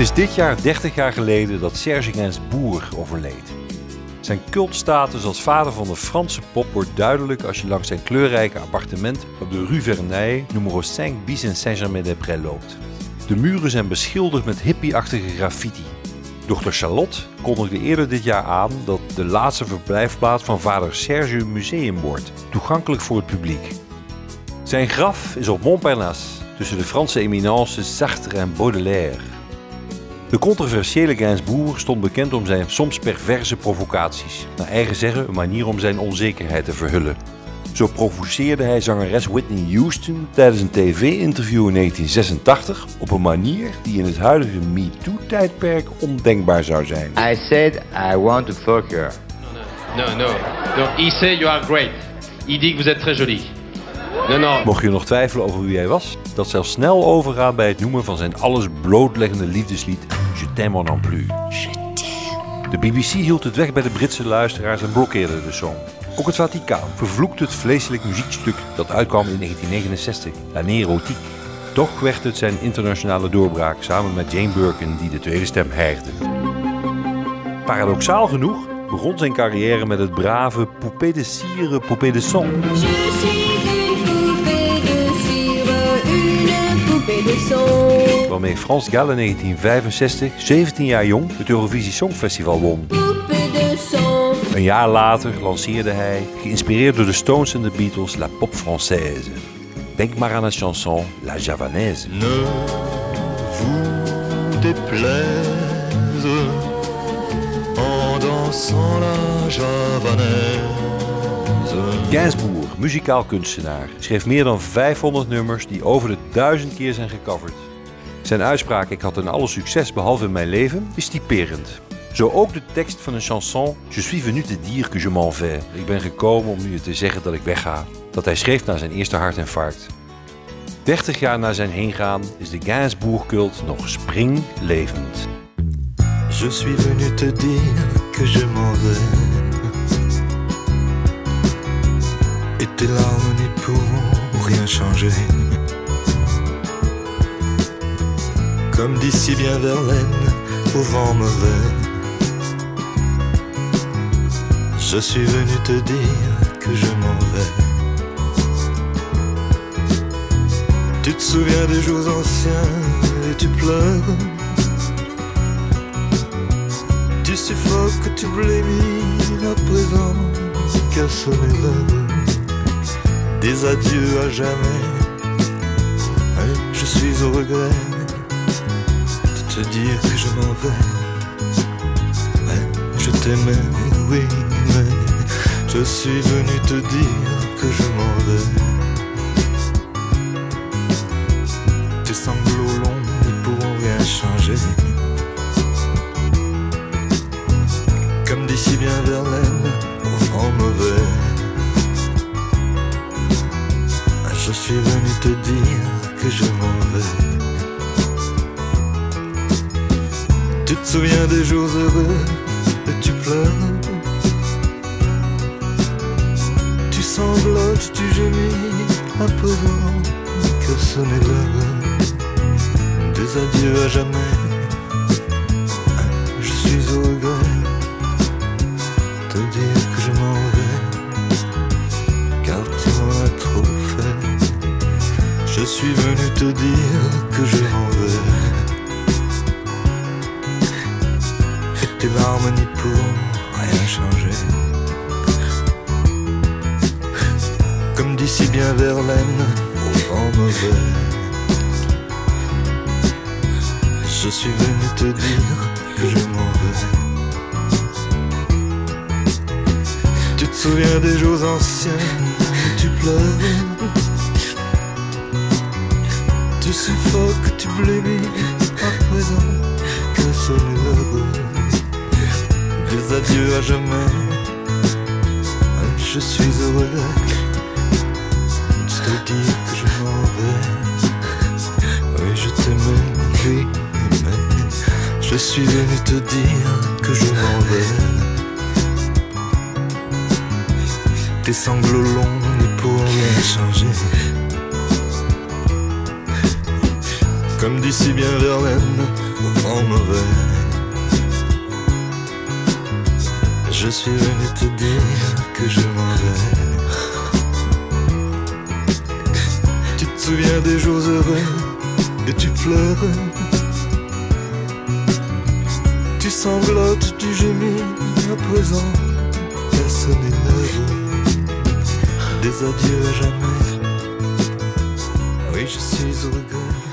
Het is dit jaar 30 jaar geleden dat Serge Gainsbourg overleed. Zijn cultstatus als vader van de Franse pop wordt duidelijk als je langs zijn kleurrijke appartement op de Rue Verneuil, nummer 5 bis in Saint-Germain-des-Prés loopt. De muren zijn beschilderd met hippie-achtige graffiti. Dochter Charlotte kondigde eerder dit jaar aan dat de laatste verblijfplaats van vader Serge een museum wordt, toegankelijk voor het publiek. Zijn graf is op Montparnasse, tussen de Franse eminences Sartre en Baudelaire. De controversiële Gainsbourg stond bekend om zijn soms perverse provocaties. Naar eigen zeggen een manier om zijn onzekerheid te verhullen. Zo provoceerde hij zangeres Whitney Houston tijdens een tv-interview in 1986 op een manier die in het huidige MeToo-tijdperk ondenkbaar zou zijn. I said I want to fuck her. Non, non. Donc, il sait you are great. Il dit que vous êtes très jolie. Non, non. Mocht je nog twijfelen over wie hij was, dat zelfs snel overgaat bij het noemen van zijn alles blootleggende liefdeslied Je t'aime non plus. De BBC hield het weg bij de Britse luisteraars en blokkeerde de song. Ook het Vaticaan vervloekte het vleeselijk muziekstuk dat uitkwam in 1969, La Nerotiek. Toch werd het zijn internationale doorbraak samen met Jane Birkin die de tweede stem hijgde. Paradoxaal genoeg begon zijn carrière met het brave Poupée de Cire, Poupée de Son. Je suis une poupée de cire, une poupée de son. Waarmee Frans Gall in 1965, 17 jaar jong, het Eurovisie Songfestival won. Een jaar later lanceerde hij, geïnspireerd door de Stones en de Beatles, La Pop Française. Denk maar aan de chanson La Javanaise. ne vous déplaise en dansant la javanaise. Gainsbourg, muzikaal kunstenaar, schreef meer dan 500 nummers die over de duizend keer zijn gecoverd. Zijn uitspraak ik had een alle succes behalve in mijn leven is typerend. Zo ook de tekst van een chanson Je suis venu te dire que je m'en vais. Ik ben gekomen om u te zeggen dat ik wegga. Dat hij schreef na zijn eerste hartinfarct. 30 jaar na zijn heengaan is de Gainsbourg-cult nog springlevend. Je suis venu te dire que je m'en vais. Et tes rien changer. Comme d'ici bien Verlaine, au vent mauvais. Je suis venu te dire que je m'en vais. Tu te souviens des jours anciens et tu pleures. Tu suffoques, tu blémis à présent qu'à sonner Des adieux à jamais Et Je suis au regret te dire que je m'en vais. Ouais, Je t'aimais, oui, mais Je suis venu te dire que je m'en vais souviens des jours heureux et tu pleures. Tu sanglotes, tu gémis à présent que sonner l'heure des adieux à jamais. Je suis au regret te dire que je m'en vais Car tu m'en trop fait Je suis venu te dire que je m'en vais N'y pourront rien changer. Comme d'ici bien Verlaine au vent mauvais. Je suis venu te dire que je m'en vais. Tu te souviens des jours anciens, tu pleures? Tu suffoques, tu blémis à présent que sonne l'heure des adieux à jamais. Je suis heureux de te dire que je m'en vais. Oui, je t'aimais, oui, je suis venu te dire que je m'en vais. Tes sanglots longs ne pourront rien changer comme dit si bien Verlaine, vent mauvais. Je suis venu te dire que je m'en vais. Tu te souviens des jours heureux et tu pleures. Tu sanglotes, tu gémis à présent. Personne n'est. Des adieux à jamais. Oui, je suis au regret